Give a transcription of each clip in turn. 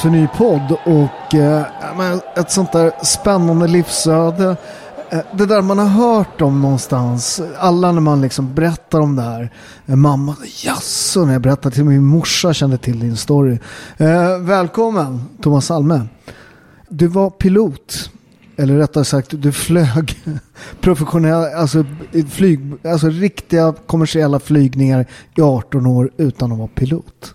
dags för ny podd och eh, ett sånt där spännande livsöde. Eh, det där man har hört om någonstans, alla när man liksom berättar om det här. Eh, mamma, jaså när jag berättar till min morsa kände till din story. Eh, välkommen Thomas Alme. Du var pilot. Eller rättare sagt, du flög professionella, alltså, flyg, alltså riktiga kommersiella flygningar i 18 år utan att vara pilot.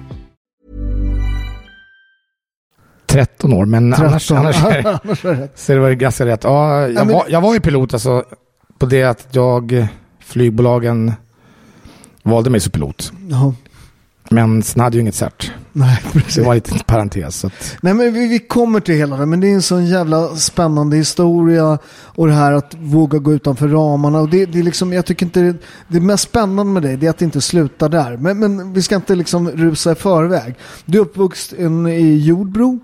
13 år, men 13. annars, annars, är, så det var ganska rätt. Ja, jag, Ja, men- var, jag var ju pilot alltså på det att jag, flygbolagen valde mig som pilot. Ja, Men sen hade jag ju inget cert. nej, precis. det var en liten parentes. Så att, Nej men vi, vi kommer till hela det, men det är en sån jävla spännande historia och det här att våga gå utanför ramarna. Och det, det är liksom, jag tycker inte det, det mest spännande med dig det är att det inte slutar där. Men, men vi ska inte liksom rusa i förväg. Du är uppvuxen i Jordbro.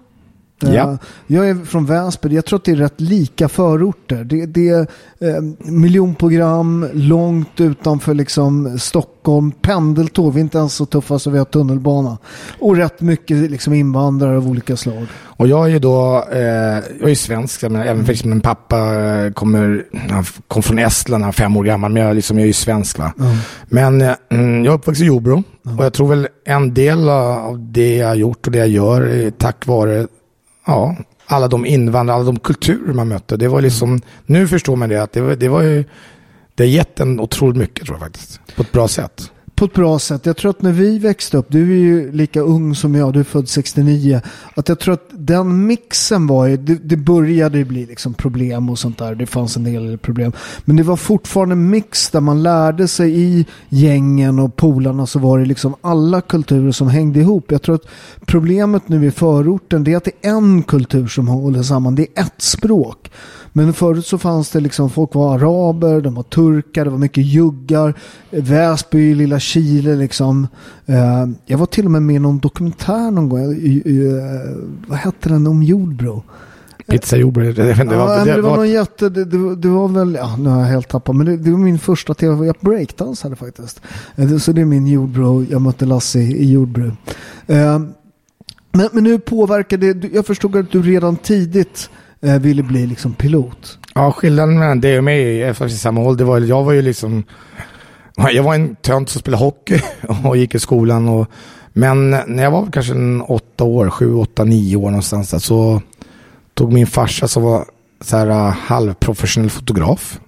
Ja. Eh, Jag är från Väsby. Jag tror att det är rätt lika förorter. Det, det är eh, miljonprogram långt utanför liksom Stockholm. Pendeltåg, vi är inte ens så tuffa så vi har tunnelbana. Och rätt mycket liksom invandrare av olika slag. och jag är ju då, eh, jag är svensk, jag menar, även fast min pappa eh, kommer, han kom från Estland, han är fem år gammal, men jag, liksom, jag är ju svensk va. Men eh, mm, jag är uppvuxen i Jordbro och jag tror väl en del av det jag har gjort och det jag gör är tack vare ja, alla de invandrare, alla de kulturer man mötte. Det var liksom, nu förstår man det att det var, det var ju, det har gett en otroligt mycket tror jag faktiskt. På ett bra sätt. På ett bra sätt. Jag tror att när vi växte upp, du är ju lika ung som jag, du är född 69. Att jag tror att den mixen var ju, det, det började ju bli liksom problem och sånt där. Det fanns en del problem. Men det var fortfarande en mix där man lärde sig i gängen och polarna så var det liksom alla kulturer som hängde ihop. Jag tror att problemet nu i förorten det är att det är en kultur som håller samman. Det är ett språk. Men förut så fanns det liksom, folk var araber, de var turkar, det var mycket juggar, Väsby, lilla Chile liksom. Eh, jag var till och med med i någon dokumentär någon gång, i, i, eh, vad hette den om Jordbro? Pizza Jordbro, det, ja, var, men det, det var någon jätte, det, det, det var väl, ja nu har jag helt tappat, men det, det var min första tv, jag breakdansade faktiskt. Eh, Så det är min Jordbro, jag mötte Lasse i Jordbro. Men, men hur påverkade det, jag förstod att du redan tidigt eh, ville bli liksom pilot. Ja, skillnaden mellan det och mig är faktiskt samma ålder. Var, jag var ju liksom... Jag var en tönt som spelade hockey och gick i skolan. Och, men när jag var kanske en åtta år, sju, åtta, nio år någonstans där, så tog min farsa som var så här, uh, halvprofessionell fotograf.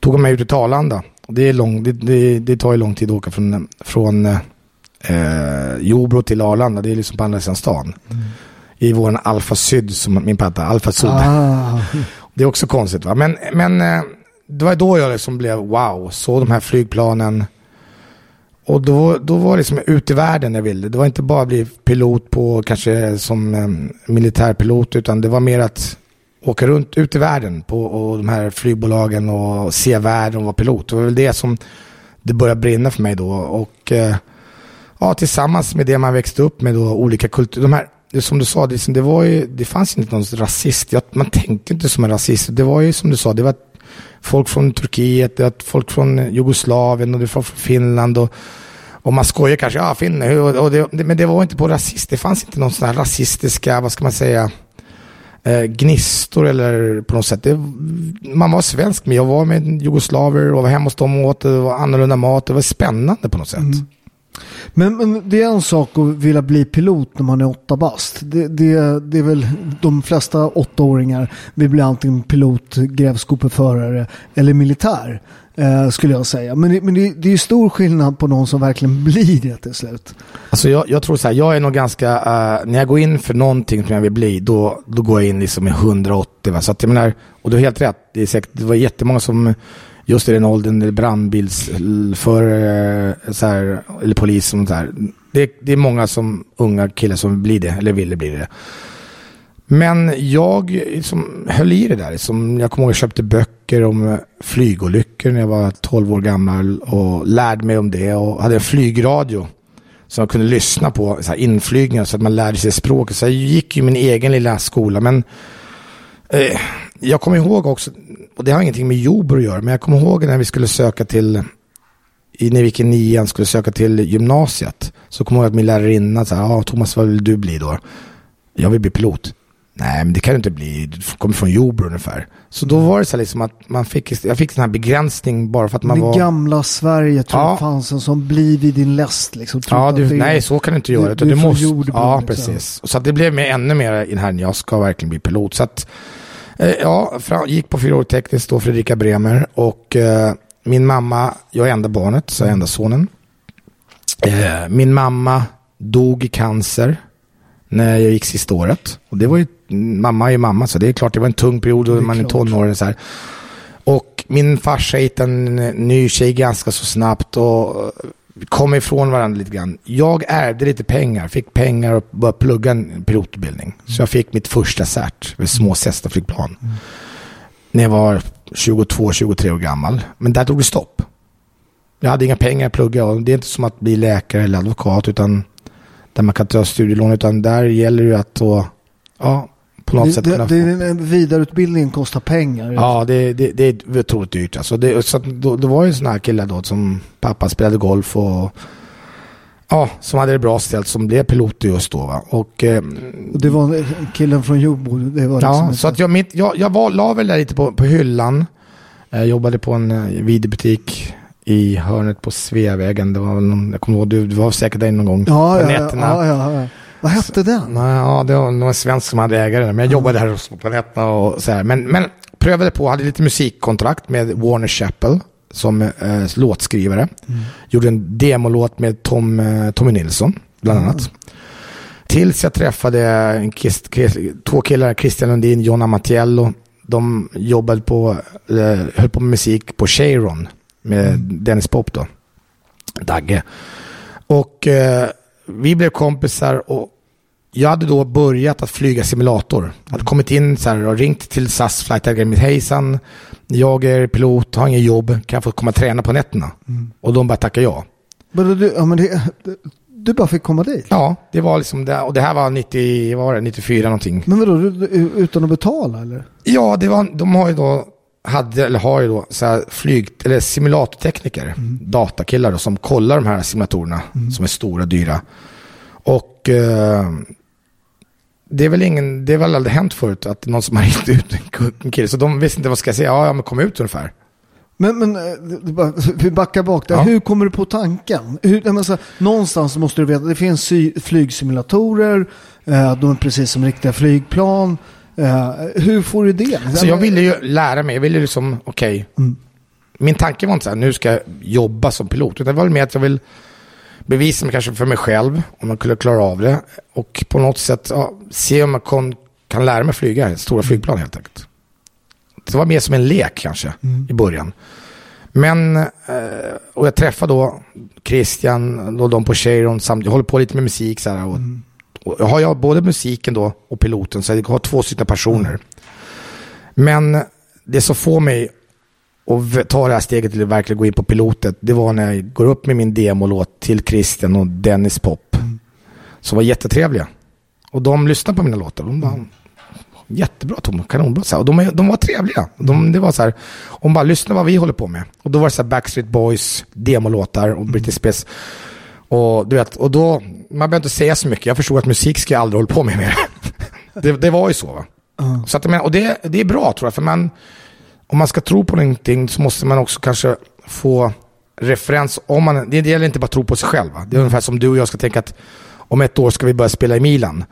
Tog han mig ut till Arlanda. Det, är lång, det, det, det tar ju lång tid att åka från, från eh, Jordbro till Arlanda. Det är liksom på andra sidan stan. I våran Alfa Syd, som min pappa, Alfa Syd. Ah. Det är också konstigt va. Men, men eh, det var då jag liksom blev wow. Såg de här flygplanen. Och då, då var det liksom ut i världen jag ville. Det var inte bara bli pilot på kanske som eh, militärpilot. Utan det var mer att åka runt ut i världen på och de här flygbolagen och se världen och vara pilot. Det var väl det som det började brinna för mig då. Och eh, ja, tillsammans med det man växte upp med då, olika kulturer. De här, det, som du sa, det, det, var ju, det fanns inte någon rasist. Jag, man tänkte inte som en rasist. Det var ju som du sa, det var folk från Turkiet, det var folk från Jugoslavien och det var från Finland. Och, och man skojar kanske, ja finne, och det, men det var inte på rasist. Det fanns inte någon sån här rasistiska, vad ska man säga, eh, gnistor eller på något sätt. Det, man var svensk, men jag var med jugoslaver och var hemma hos dem och åt, det var annorlunda mat. Det var spännande på något sätt. Mm. Men, men, det är en sak att vilja bli pilot när man är åtta bast. Det, det, det är väl de flesta åttaåringar vill bli antingen pilot, grävskopeförare eller militär. Eh, skulle jag säga. Men, men det, det är stor skillnad på någon som verkligen blir det till slut. Alltså jag, jag tror så här, jag är nog ganska, uh, när jag går in för någonting som jag vill bli, då, då går jag in liksom med 180. Va? Så att jag menar, och du har helt rätt, det, är säkert, det var jättemånga som just i den åldern, brandbilsförare eh, eller polis. Som så. Det, det är många som, unga killar som blir det, eller ville bli det. Men jag liksom, höll i det där. Som jag kommer ihåg jag köpte böcker om flygolyckor när jag var 12 år gammal och lärde mig om det och hade en flygradio som jag kunde lyssna på så här, inflygningar så att man lärde sig språket. Så jag gick ju min egen lilla skola. Men eh, jag kommer ihåg också, och det har ingenting med Jordbro att göra, men jag kommer ihåg när vi skulle söka till, när vi gick i nian, skulle söka till gymnasiet. Så kommer jag ihåg att min lärarinna sa, ja Thomas vad vill du bli då? Jag vill bli pilot. Nej, men det kan du inte bli. Du kommer från Jordbro ungefär. Så då var det så liksom att man fick, jag fick en här begränsning bara för att man det var... Det gamla Sverige tror ja. jag fanns en som blir vid din läst. Liksom, ja, du, nej så kan du inte göra. Du, du, du måste, ja, liksom. precis. Så det blev mig ännu mer i den här, jag ska verkligen bli pilot. Så att, ja, gick på fyraårig tekniskt då, Fredrika Bremer. Och eh, min mamma, jag är enda barnet, så jag är enda sonen. Eh, min mamma dog i cancer när jag gick sista året. Och det var ju, mamma är ju mamma, så det är klart det var en tung period och man är tonåring. Så här. Och min farsa hittade en ny tjej ganska så snabbt och kom ifrån varandra lite grann. Jag ärvde lite pengar, fick pengar och började plugga en pilotutbildning. Så jag fick mitt första cert med små Cessna-flygplan. Mm. När jag var 22-23 år gammal. Men där tog det stopp. Jag hade inga pengar att plugga och det är inte som att bli läkare eller advokat utan där man kan ta studielån utan där gäller det att då, ja, på något det, sätt det, kunna det. Vidareutbildning kostar pengar. Ja, det, det, det är otroligt dyrt. Alltså det, så då, det var ju sådana här killar då som pappa spelade golf och ja, som hade det bra ställt som blev pilot just då. Va? Och, eh, och det var killen från Jordbro? Det var ja, så att jag, mitt, jag, jag var, la väl där lite på, på hyllan. Jag jobbade på en eh, videobutik i hörnet på Sveavägen. Det var någon, jag kommer ihåg, du, du var säkert där någon gång. Ja, på ja, nätterna. Ja, ja. Vad hette den? Ja, det var någon svensk som hade ägare men jag jobbade här hos Planeterna och så här. Men, men prövade på, hade lite musikkontrakt med Warner Chappell som eh, låtskrivare. Mm. Gjorde en demolåt med Tom, eh, Tommy Nilsson, bland annat. Mm. Tills jag träffade en kist, kist, två killar, Christian Lundin, Jonna Mattiello. De jobbade på, eh, höll på med musik på Cheiron med mm. Dennis Pop då. Dagge. Och eh, vi blev kompisar och jag hade då börjat att flyga simulator. Jag hade kommit in så här och ringt till SAS Flight Academy. Hejsan, jag är pilot, har inget jobb, kan jag få komma och träna på nätterna? Mm. Och de bara tackade ja. Men du, ja, men det, du bara fick komma dit? Ja, det var liksom det. Och det här var 90, vad var det, 94 någonting. Men vadå, utan att betala eller? Ja, det var, de har ju då hade, eller har ju då, så här flyg, eller simulatortekniker, mm. datakillar då, som kollar de här simulatorerna mm. som är stora, dyra. Och eh, det är väl ingen, det har väl aldrig hänt förut att någon som har ringt ut en kille, så de visste inte vad ska jag säga, ja, ja men kom ut ungefär. Men, men eh, vi backar bak där. Ja. Hur kommer du på tanken? Hur, menar, någonstans måste du veta, det finns flygsimulatorer, eh, de är precis som riktiga flygplan. Uh, hur får du det? Alltså jag ville ju lära mig, jag ville liksom, okej. Okay. Mm. Min tanke var inte så här, nu ska jag jobba som pilot. Utan det var mer att jag vill bevisa mig kanske för mig själv, om man kunde klara av det. Och på något sätt ja, se om man kon, kan lära mig flyga stora mm. flygplan helt enkelt. Det var mer som en lek kanske mm. i början. Men, eh, och jag träffade då Christian och de på Cheiron, jag håller på lite med musik så här. Och, mm jag har jag både musiken då och piloten så jag har två stycken personer. Men det som får mig och ta det här steget till att verkligen gå in på pilotet, det var när jag går upp med min demolåt till Christian och Dennis Pop. Som var jättetrevliga. Och de lyssnade på mina låtar. De bara, jättebra Tom, kanonbra. Så här. Och de, de var trevliga. De, det var så här, om bara lyssna vad vi håller på med. Och då var det så här Backstreet Boys, demolåtar och British Space. Och du vet, och då, man behöver inte säga så mycket. Jag förstod att musik ska jag aldrig hålla på med mer. det, det var ju så va. Så att, och det, det är bra tror jag, för man, om man ska tro på någonting så måste man också kanske få referens. Om man, det, gäller inte bara att tro på sig själv. Va? Det är ungefär som du och jag ska tänka att om ett år ska vi börja spela i Milan.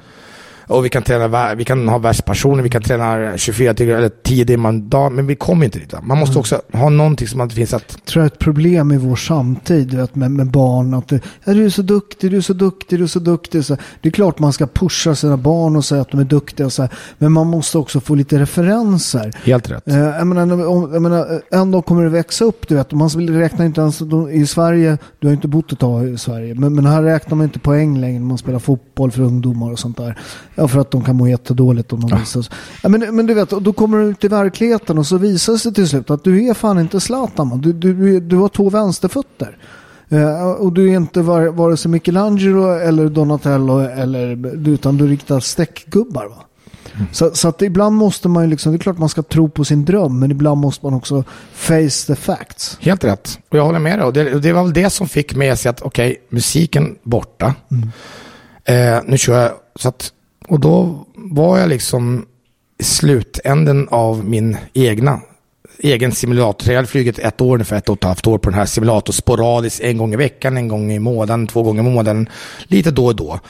Och vi kan, träna, vi kan ha världspersoner, vi kan träna 24 timmar eller 10 timmar om dagen, men vi kommer inte dit. Man måste också ha någonting som att det finns att... tror jag är ett problem i vår samtid vet, med, med barn. Att ja, du är så duktig, du är så duktig, du är så duktig. Så, det är klart man ska pusha sina barn och säga att de är duktiga. Så men man måste också få lite referenser. Helt rätt. Eh, jag, menar, om, jag menar, en dag kommer det växa upp, du vet. Man räknar inte ens i Sverige, du har inte bott ett tag i Sverige, men, men här räknar man inte poäng längre när man spelar fotboll för ungdomar och sånt där. Ja, för att de kan må jättedåligt om de visar sig. Ja, men, men du vet, då kommer du ut i verkligheten och så visar det sig till slut att du är fan inte Zlatan. Du, du, du, har två vänsterfötter. Eh, och du är inte var, vare sig Michelangelo eller Donatello eller, utan du riktar stäckgubbar. Va? Så, så att ibland måste man ju liksom, det är klart man ska tro på sin dröm, men ibland måste man också face the facts. Helt rätt. Och jag håller med dig. Och det, det var väl det som fick att säga att okej, musiken borta. Eh, nu kör jag. Så att, och då var jag liksom i slutänden av min egna egen simulator. Jag hade flugit ett år ungefär, ett och ett halvt år på den här simulatorn sporadiskt en gång i veckan, en gång i månaden, två gånger i månaden, lite då och då.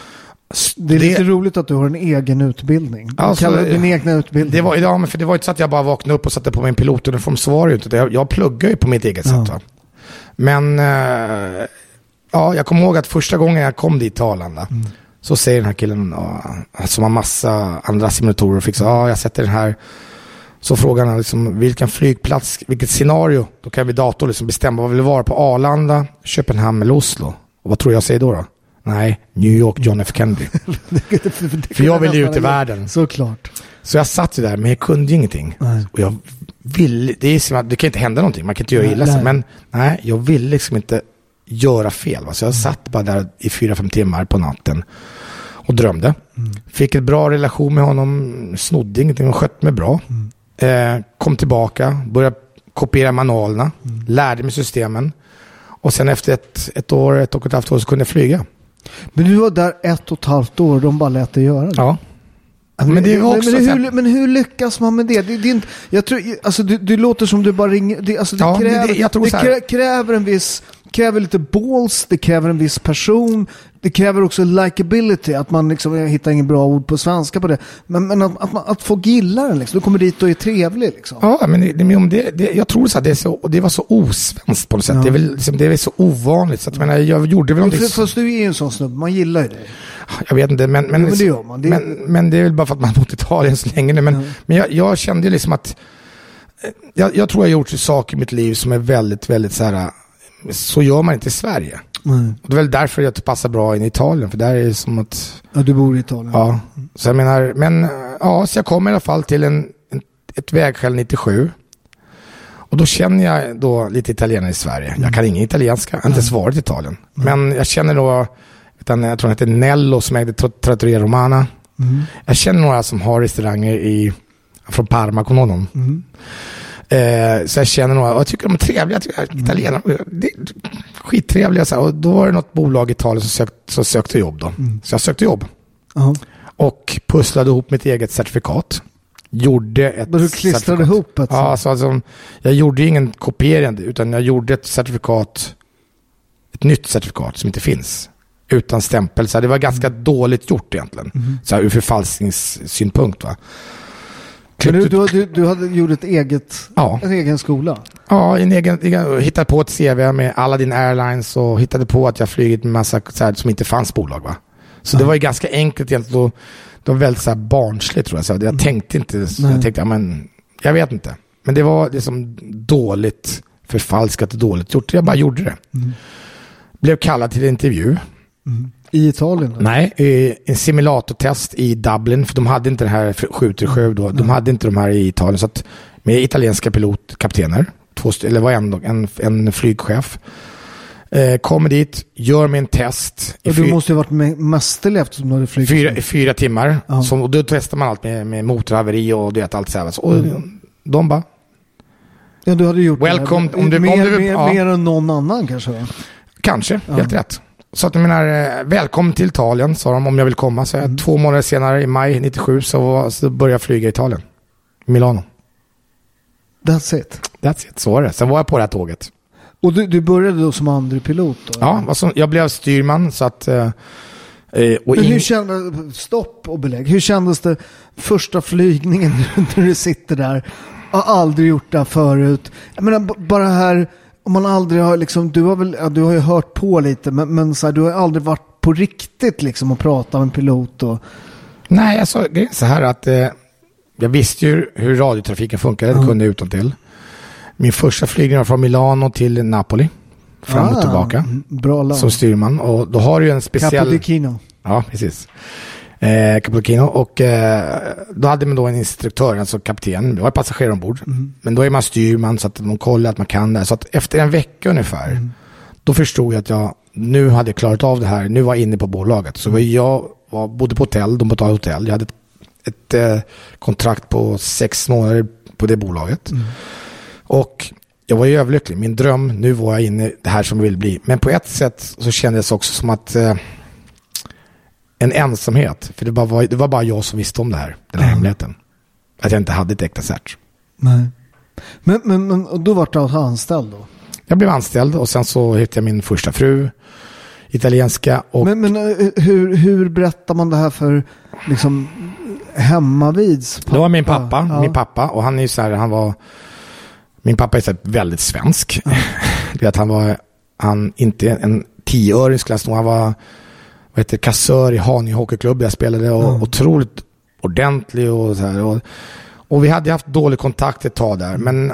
Det är lite roligt att du har en egen utbildning. Du Alltså, kallar det din egna utbildning. Det var, ja, men för det var inte så att jag bara vaknade upp och satte på min pilotuniform. Så var det ju inte. Jag, jag pluggar ju på mitt eget sätt. Va? Men eh, ja, jag kommer ihåg att första gången jag kom dit till Arlanda. Så säger den här killen, ja, som har massa andra simulatorer och så, ja, jag sätter den här. Så frågar han liksom, vilken flygplats, vilket scenario. Då kan vi dator liksom bestämma vad vill det vara på Arlanda, Köpenhamn eller Oslo. Och vad tror jag säger då? då? Nej, New York John F Kennedy. För jag vill ju ut i världen. Såklart. Så jag satt ju där, men jag kunde ju ingenting. Nej. Och jag ville, det är som att det kan inte hända någonting, man kan inte göra Nej, illa sig. Men nej, jag ville liksom inte göra fel. Va? Så jag satt bara där i fyra, fem timmar på natten och drömde. Fick ett bra relation med honom, snodde ingenting och skötte mig bra. Eh, kom tillbaka, började kopiera manualerna, lärde mig systemen. Och sen efter ett, ett år, ett och ett halvt år så kunde jag flyga. Men du var där ett och ett halvt år och de bara lät dig göra det. Ja. Men, Men det är också men, hur, men hur lyckas man med det? det, det är inte, jag tror, alltså, du, du låter som du bara ringer. Det, alltså, det, Ja, kräver, det- det kräver en viss kräver lite balls, det kräver en viss person, det kräver också likability, att man liksom, jag hittar ingen bra ord på svenska på det, men, men att, att, man, att folk gillar den liksom. Du kommer dit och är trevlig liksom. Ja, men det, men det, det, jag tror så att det, är så, det var så osvenskt på något sätt. Ja. Det, är väl, liksom, det är väl så ovanligt. Så att, jag, menar, jag gjorde väl någonting... fast du är ju en sån snubbe, man gillar ju dig. Jag vet inte, men, men, Jo, men det gör man. Det- men, men det är väl bara för att man har bott i Italien så länge nu. Men, men jag, jag kände liksom att eh, jag, jag tror jag har gjort saker i mitt liv som är väldigt, väldigt så här. Så gör man inte i Sverige. Mm. Och det är väl därför jag passar bra in i Italien. För där är det som att, Ja, du bor i Italien. ja. Så jag menar, men ja, så jag kom i alla fall till en, en, ett vägskäl 97. Och då känner jag då lite italienare i Sverige. Jag kan ingen italienska, jag har inte ens varit i Italien. Men jag känner då, utan jag tror han heter Nello som ägde Trat- Trattoria Romana. Jag känner några som har restauranger i, från Parma, kommer honom? Eh, så jag känner några, jag tycker de är trevliga, jag tycker italienare, det, skittrevliga. Så här. Och då var det något bolag i Italien som, sökt, som sökte jobb då. Så jag sökte jobb. Ja. Och pusslade ihop mitt eget certifikat. Gjorde ett Men du klistrade certifikat. ihop ett Ja, alltså, alltså, jag gjorde ingen kopiering utan jag gjorde ett certifikat, ett nytt certifikat som inte finns. Utan stämpel. Så det var ganska Mm. dåligt gjort egentligen. Så här, ur förfalskningssynpunkt. Va? Men du, Klippt ut- du, du, du hade gjort ett eget, Ja. en egen skola? Ja, en egen, egen, hittade på ett CV med Aladdin Airlines och hittade på att jag flugit med massa så här, som inte fanns bolag. Va? Så det var ju ganska enkelt egentligen. Det var väldigt så här, barnsligt tror jag. Så jag tänkte inte, så Nej. jag tänkte, ja, men, jag vet inte. Men det var liksom dåligt förfalskat och dåligt gjort. Jag bara gjorde det. Blev kallad till intervju. I Italien? eller? Nej, eh, en simulatortest i Dublin. För de hade inte det här 7 till 7 då. De hade inte de här i Italien. Så att med italienska pilotkaptener, två, eller var en, en, en flygchef. Eh, kommer dit, gör min test. i Och du måste ju varit med- mästerlig eftersom du hade flugit. Fyra, fyra timmar. Ja. Som, och då testar man allt med, med motorhaveri och du vet, allt så här. Och Mm. de bara, Ja, du hade gjort det här. Welcome, om du- om mer, du- mer, ja. mer än någon annan kanske? kanske, helt rätt. Så att jag menar, eh, välkommen till Italien, sa de om jag vill komma. Så jag, Mm. två månader senare, i maj 97, så, så började jag flyga i Italien. Milano. That's it. That's it, så var det. Sen var jag på det här tåget. Och du, du började då som andre pilot? Då, Ja, som, jag blev styrman så att... Eh, eh, och Men in, hur kändes, stopp och belägg, hur kändes det första flygningen när du sitter där? Har aldrig gjort det här förut. Jag menar bara här, om man aldrig har liksom, du har väl, ja, du har ju hört på lite, men, men så här, du har aldrig varit på riktigt liksom och pratat med en pilot och... nej, alltså, det är så här att eh, jag visste ju hur radiotrafiken funkar, det kunde jag utan till. Min första flygning var från Milano till Napoli. Fram och Ah, tillbaka. mm, Bra land. Som styrman. Och då har du ju en speciell... Capodichino. Ja, precis. Eh, Cappuccino. Och eh, då hade man då en instruktör, alltså kapten. Det var passagerare ombord. Men då är man styrman så att de kollar att man kan det. Så att efter en vecka ungefär, då förstod jag att jag nu hade klarat av det här. Nu var jag inne på bolaget. Så jag var, bodde på hotell, de betalade hotell. Jag hade ett, ett eh, kontrakt på sex månader på det bolaget. Och jag var ju överlycklig. Min dröm, nu var jag inne i det här som jag vill bli. Men på ett sätt så kändes det också som att eh, en ensamhet. För det, bara var, det var bara jag som visste om det här, den här hemligheten. Att jag inte hade ett äkta cert. Nej. Men, men, men och då var du alltså anställd då? Jag blev anställd och sen så hittade jag min första fru, italienska. Och Men, men eh, hur, hur berättar man det här för liksom hemmavids pappa? det var min pappa, Ja. min pappa. Och han är ju så här, han var, min pappa är så väldigt svensk. du vet, han var, han inte en tioöring skulle jag han var, vad heter kassör i Haninge Hockeyklubb jag spelade och otroligt ordentlig och så här. Och, och vi hade haft dålig kontakt ett tag där, men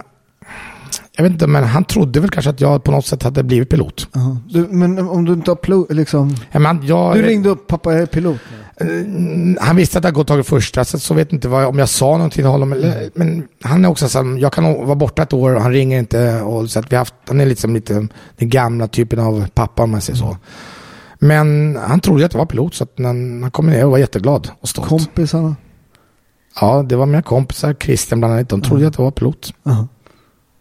jag vet inte, men han trodde väl kanske att jag på något sätt hade blivit pilot. Ja. Du, men om du inte har plo- liksom... Ja, Men jag, Du ringde upp pappa jag är pilot. Mm, han visste att jag gått tagit första, så, så vet inte vad, om jag sa någonting till honom. Eller, men han är också så jag kan vara borta ett år och han ringer inte. Och, så att vi haft, han är liksom lite den gamla typen av pappa om man säger så. Men han trodde att jag var pilot så att när han kom ner och var jätteglad och stolt. Kompisarna. Ja, det var mina kompisar, Christian bland annat, de trodde att jag var pilot. Ja.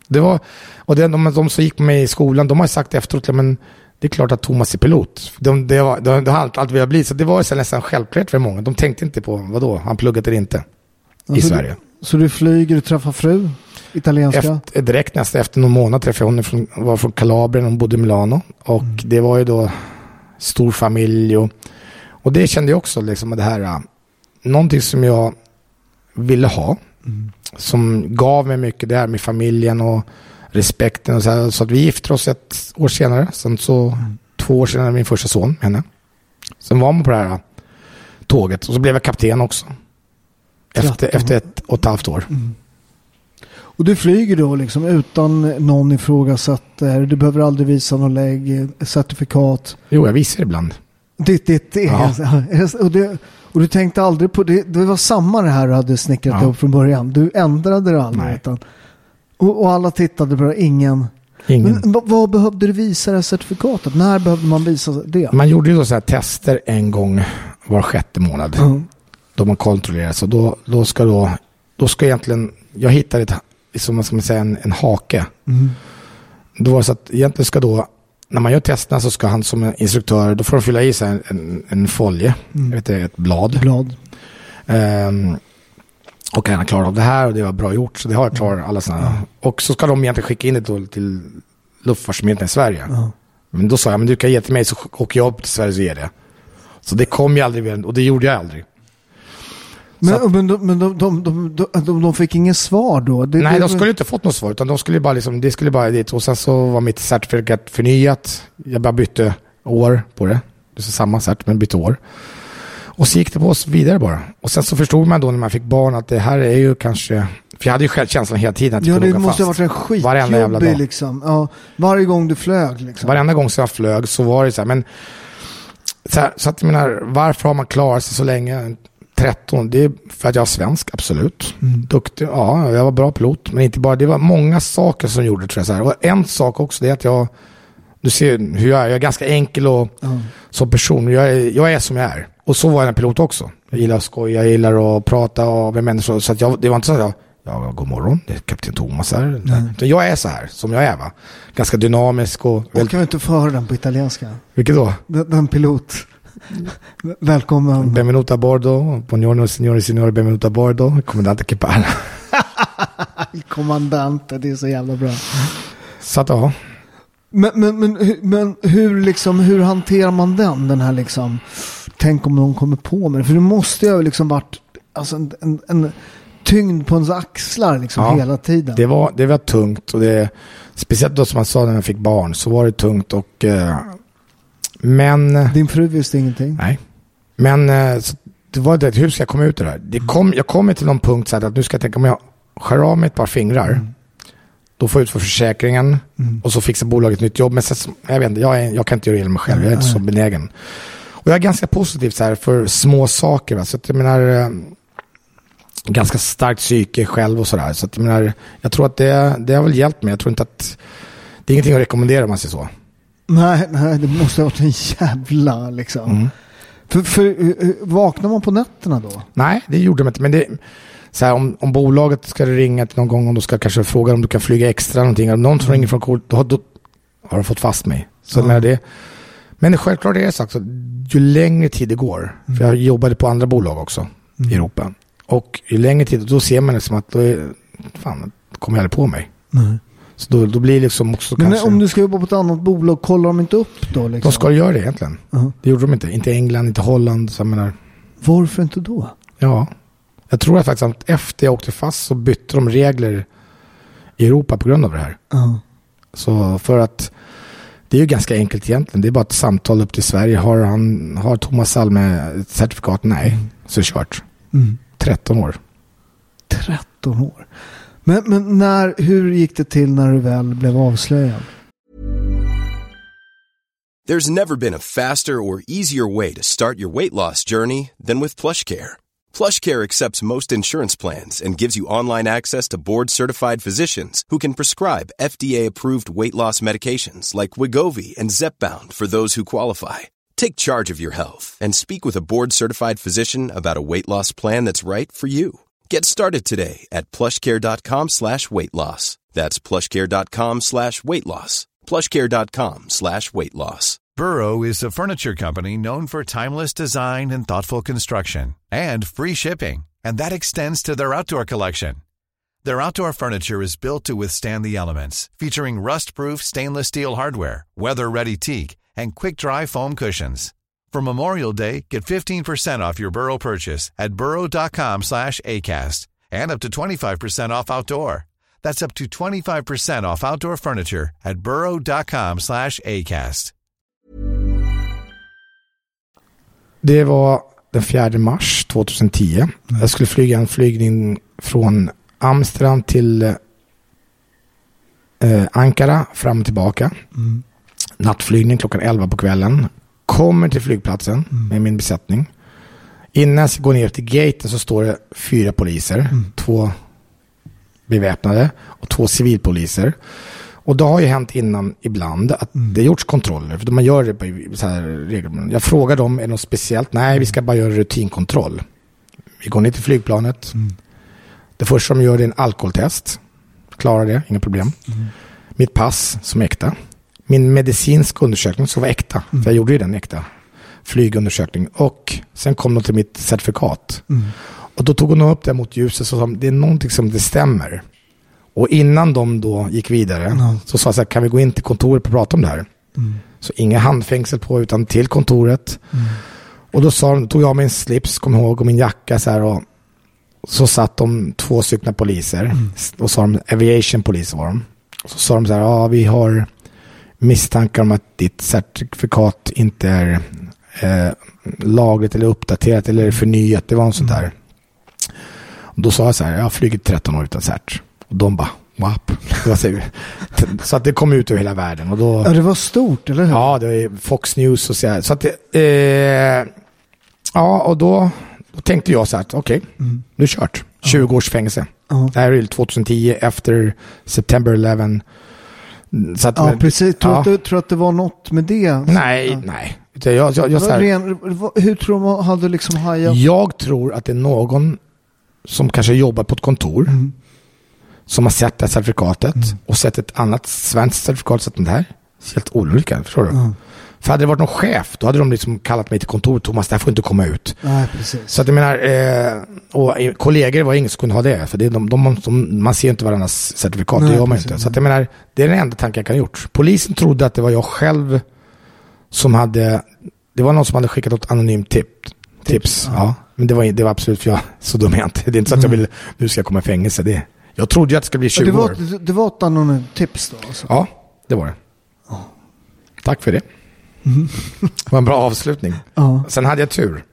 Det var, och det, de, de som gick med mig i skolan, de har sagt efteråt, men det är klart att Thomas är pilot. De, det, var, det, det har allt, allt velat bli, så det var så nästan självklart för många. De tänkte inte på, vadå, han pluggat eller inte i Alltså, Sverige. Så du flyger, du träffar fru? Italienska? Efter, direkt nästan efter någon månad träffade jag hon från, var från Kalabrien, hon bodde i Milano. Och det var ju då stor familj och, och det kände jag också, liksom det här, äh, någonting som jag ville ha. Som gav mig mycket, det här med familjen och respekten och så här. Så att vi gifte oss ett år senare. Sen så, två år senare, min första son med henne. Sen var man på det här äh, tåget och så blev jag kapten också. Efter, efter ett och ett halvt år. Och du flyger då liksom utan någon ifrågasätter. Du behöver aldrig visa någon lägg, certifikat. Jo, jag visar ibland. Ditt, ditt, det. Ja. Och, det, och du tänkte aldrig på det. Det var samma det här du hade snickrat Ja. upp från början. Du ändrade det aldrig. Utan, och, och alla tittade på det. Ingen. Ingen. Men vad, behövde du visa det här certifikatet? När behövde man visa det? Man gjorde ju då så här tester en gång var sjätte månad. Ja. Då man kontrollerar. Så då, då ska då, då ska egentligen, jag hittade ett, som man ska säga, en, en hake. Mm. Då var det så att egentligen ska då, när man gör testerna så ska han som instruktör, då får de fylla i sig en, en, en folje, jag vet ett blad. Blad. Ehm, och han har klarat av det här och det var bra gjort. Så det har jag klarat alla sådana. Och så ska de egentligen skicka in det till Luftfartsmyndigheten i Sverige. Ja. Men då sa jag, men du kan ge till mig så åker jag upp till Sverige och ger det. Så det kom ju aldrig, och det gjorde jag aldrig. Men, men, de, men de, de, de, de, fick inget svar då? Det, Nej, det, de skulle inte fått något svar, utan de skulle bara liksom, det skulle bara dit. Och sen så var mitt certifikat förnyat. Jag bara bytte år på det. Det är samma cert, men bytte år. Och så gick det på oss vidare bara. Och sen så förstod man då när man fick barn att det här är ju kanske... För jag hade ju själv känslan hela tiden att jag Ja, skulle det åka måste ha fast. varit en Varenda jävla skitjobbig dag. liksom. Ja, varje gång du flög liksom. Varenda gång som jag flög så var det så här, men... Så, här, så att jag menar, varför har man klarat sig så länge? 13, det är för att jag är svensk, absolut. Mm. Duktig, ja, jag var bra pilot. Men inte bara, det var många saker som gjorde tror jag. Så här. Och en sak också, det är att jag, du ser hur jag är, jag är ganska enkel och, som person. Jag är, jag är som jag är. Och så var jag en pilot också. Jag gillar att skoja, jag gillar att prata med människor. Så att jag, det var inte så att jag, ja, god morgon, det är kapten Thomas här. Utan Jag är så här, som jag är va. Ganska dynamisk och... Jag kan vi inte få höra den på italienska? Vilket då? Den, den pilot. Välkommen. Benvenuto a bordo, buongiorno signore e signore, benvenuto a bordo, comandante che parla. Kommandante, det är så jävla bra. Så att ja, Men, men, men, men hur, liksom, hur hanterar man den? Den här liksom, tänk om någon kommer på mig. För det måste ju liksom varit alltså, en, en, en tyngd på ens axlar liksom, Ja, hela tiden. det var, det var tungt och det, speciellt då som man sa när jag fick barn, så var det tungt och eh, men, Din fru visste ingenting. nej, men eh, det var det, hur ska jag komma ut ur det här? Det kom, jag kommer till någon punkt så att nu ska jag tänka om jag skär av mig ett par fingrar, då får jag ut för försäkringen och så fixar bolaget ett nytt jobb. Men sen, jag vet inte, jag, är, jag kan inte göra det mig själv, jag är inte så benägen. Och jag är ganska positiv så här för små saker. Va? Så att jag menar, eh, ganska starkt psyke själv och sådär. Så att jag menar, jag tror att det, det har väl hjälpt mig. Jag tror inte att, det är ingenting att rekommendera om man säger så. Nej, nej, det måste ha varit en jävla liksom. Mm. För, för eh, eh, vaknar man på nätterna då? Nej, det gjorde de inte. Men det, så här, om, om bolaget ska ringa till någon gång och de ska kanske fråga om du kan flyga extra någonting. Om någon som ringer från kort, då, då har de fått fast mig. Så med det, men självklart är det så att ju längre tid det går, för jag jobbade på andra bolag också i Europa. Och ju längre tid, då ser man liksom att då är, fan, kommer jag aldrig på mig. Så då, då blir liksom också Men kanske... om du ska jobba på ett annat bolag, kollar de inte upp då? Liksom? De ska göra det egentligen. Ja. Det gjorde de inte. Inte England, inte Holland. Så jag menar, Varför inte då? ja. Jag tror att faktiskt att efter jag åkte fast så bytte de regler i Europa på grund av det här. Ja. Så för att det är ju ganska enkelt egentligen. Det är bara ett samtal upp till Sverige. Har, han, har Thomas Salme ett certifikat? Nej. Så är det kört. Mm. 13 år. 13 år. Men, men när, hur gick det till när du väl blev avslöjad? There's never been a faster or easier way to start your weight loss journey than with PlushCare. PlushCare accepts most insurance plans and gives you online access to board-certified physicians who can prescribe FDA-approved weight loss medications like Wigovi and Zepbound for those who qualify. Take charge of your health and speak with a board-certified physician about a weight loss plan that's right for you. Get started today at plushcare.com slash weight loss. That's plushcare.com slash weight loss. plushcare.com slash weight loss. Burrow is a furniture company known for timeless design and thoughtful construction and free shipping, and that extends to their outdoor collection. Their outdoor furniture is built to withstand the elements, featuring rust-proof stainless steel hardware, weather-ready teak, and quick-dry foam cushions. For Memorial Day, get 15% off your Burrow purchase at burrow.com slash ACAST and up to 25% off outdoor. That's up to 25% off outdoor furniture at burrow.com slash ACAST. Det var den 4 mars 2010. Jag skulle flyga en flygning från Amsterdam till eh, Ankara fram och tillbaka. Nattflygning klockan 11 på kvällen. Kommer till flygplatsen med min besättning. Innan jag går ner till gaten så står det fyra poliser. Två beväpnade och två civilpoliser. Och det har ju hänt innan ibland att det gjorts kontroller. För man gör det på så här regelbundet. Jag frågar dem, är det något speciellt? Nej, vi ska bara göra rutinkontroll. Vi går ner till flygplanet. Det första de gör är en alkoholtest. Klarar det, inga problem. Mitt pass som är äkta. Min medicinska undersökning som var äkta. För jag gjorde ju den äkta. Flygundersökning. Och sen kom de till mitt certifikat. Och då tog hon upp det mot ljuset och sa det är någonting som det stämmer. Och innan de då gick vidare så sa jag så här, kan vi gå in till kontoret och prata om det här? Så inga handfängsel på utan till kontoret. Och då sa de, tog jag min slips, kom ihåg, och min jacka så här och så satt de två stycken poliser. Och sa de, aviation police var de. Så sa de så här, ja vi har misstankar om att ditt certifikat inte är eh, lagligt eller uppdaterat eller förnyat. Det var något sånt där. Och då sa jag så här, jag har flugit 13 år utan cert. Och de bara, wap. Var så, att det kom ut över hela världen. Och då, Ja, det var stort, eller hur? Ja, det är Fox News och så här. Så att eh, ja, och då, Då tänkte jag så här, att okej, nu är det kört. 20 års fängelse. Ja. Det här är 2010 efter September 11. Så att, Ja, precis. Tror ja. du tror att det var något med det? Nej, nej. Utan Jag, jag, jag, Vad här, ren, hur tror man hade liksom hajat? jag tror att det är någon som kanske jobbar på ett kontor Mm. som har sett det här certifikatet och sett ett annat svenskt certifikat sett det här. Helt olika, förstår du? För hade det varit någon chef, då hade de liksom kallat mig till kontoret. Thomas, det här får inte komma ut. Nej, precis. Så att jag menar, eh, och kollegor var ingen som kunde ha det. För det är de, de, de, man ser inte varandras certifikat, Nej, det gör man precis. inte. Så att jag menar, det är den enda tanken jag kan ha gjort. Polisen trodde att det var jag själv som hade, det var någon som hade skickat ett anonymt tip, tips. Ja. Men det var, det var absolut, för jag, så dum är jag inte. Det är inte så att jag vill, nu ska jag komma i fängelse. Det, jag trodde ju att det skulle bli 20 det, var, år. det, det var ett anonymt tips då? Alltså. Ja, det var det. Tack för det. Det var en bra avslutning. Ja. Sen hade jag tur.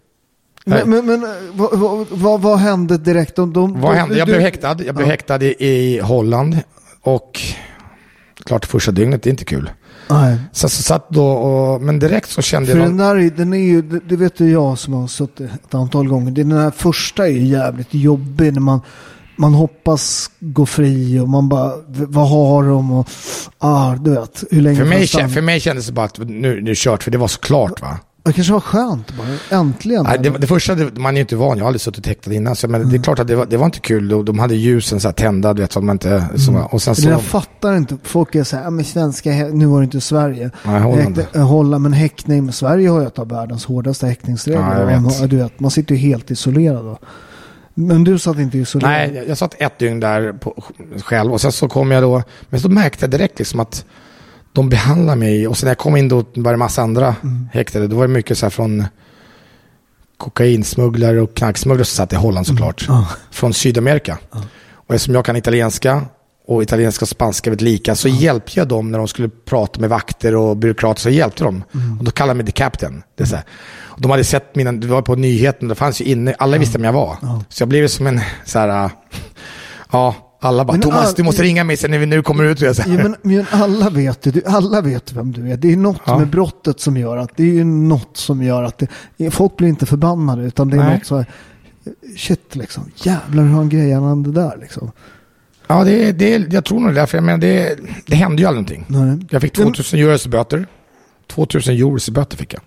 Men, men, men vad, vad, vad, vad hände direkt? De, de, Vad de- hände? Jag blev häktad. Jag blev Ja. häktad i, i Holland. Och klart första dygnet, det är inte kul. Nej. Så, så satt då och, men direkt så kände För jag... den där, är- den är ju, det, vet ju jag som har suttit ett antal gånger. Den här första är ju jävligt jobbig när man, man hoppas gå fri och man bara, vad har de och, ah, du vet, hur länge För mig, kä- för mig kändes det bara att nu, nu är kört, för det var så klart va. Det kanske var skönt bara, äntligen. Nej, det, det första, det, man är ju inte van, jag har aldrig suttit häktad innan, så, men Mm. det är klart att det var, det var inte kul. De, de hade ljusen så här tända, du vet, att man inte... Så, Mm. och sen så... jag fattar inte. Folk är så här, men svenska, nu var det inte Sverige. Nej, Holland. Häkte- eh, Holland, men häktning, Sverige har ju ett av världens hårdaste häktningsregler. Ja, vet. Och, Du vet, man sitter ju helt isolerad då. Men du satt inte isolerad? Nej, jag, satt ett dygn där på, själv och sen så kom jag då, men så märkte jag direkt liksom att de behandlar mig och sen när jag kom in då var det massa andra Mm. häktade, då var det mycket så här från kokainsmugglare och knarksmugglare som satt i Holland såklart, Ja. från Sydamerika. Och eftersom jag kan italienska och italienska och spanska väldigt lika så hjälpte jag dem när de skulle prata med vakter och byråkrater så hjälpte de. Och då kallade de mig the captain. Det så här. Och de hade sett mina, det var på nyheten, det fanns ju inne, alla visste vem jag var. Så jag blev som en så här, ja, alla bara, Men Thomas all- du måste ringa mig sen när vi nu kommer ut. Ja, men, men alla vet ju, du- alla vet vem du är. Det är något Ja. med brottet som gör att, det är något som gör att det, folk blir inte förbannade utan det är Nej. något så här, shit liksom, jävlar hur han grejar han det där liksom. Ja, det, det, jag tror nog det, därför jag menar, det, det hände ju aldrig någonting. Nej. Jag fick 2000 euros i böter. 2000 euros i böter fick jag.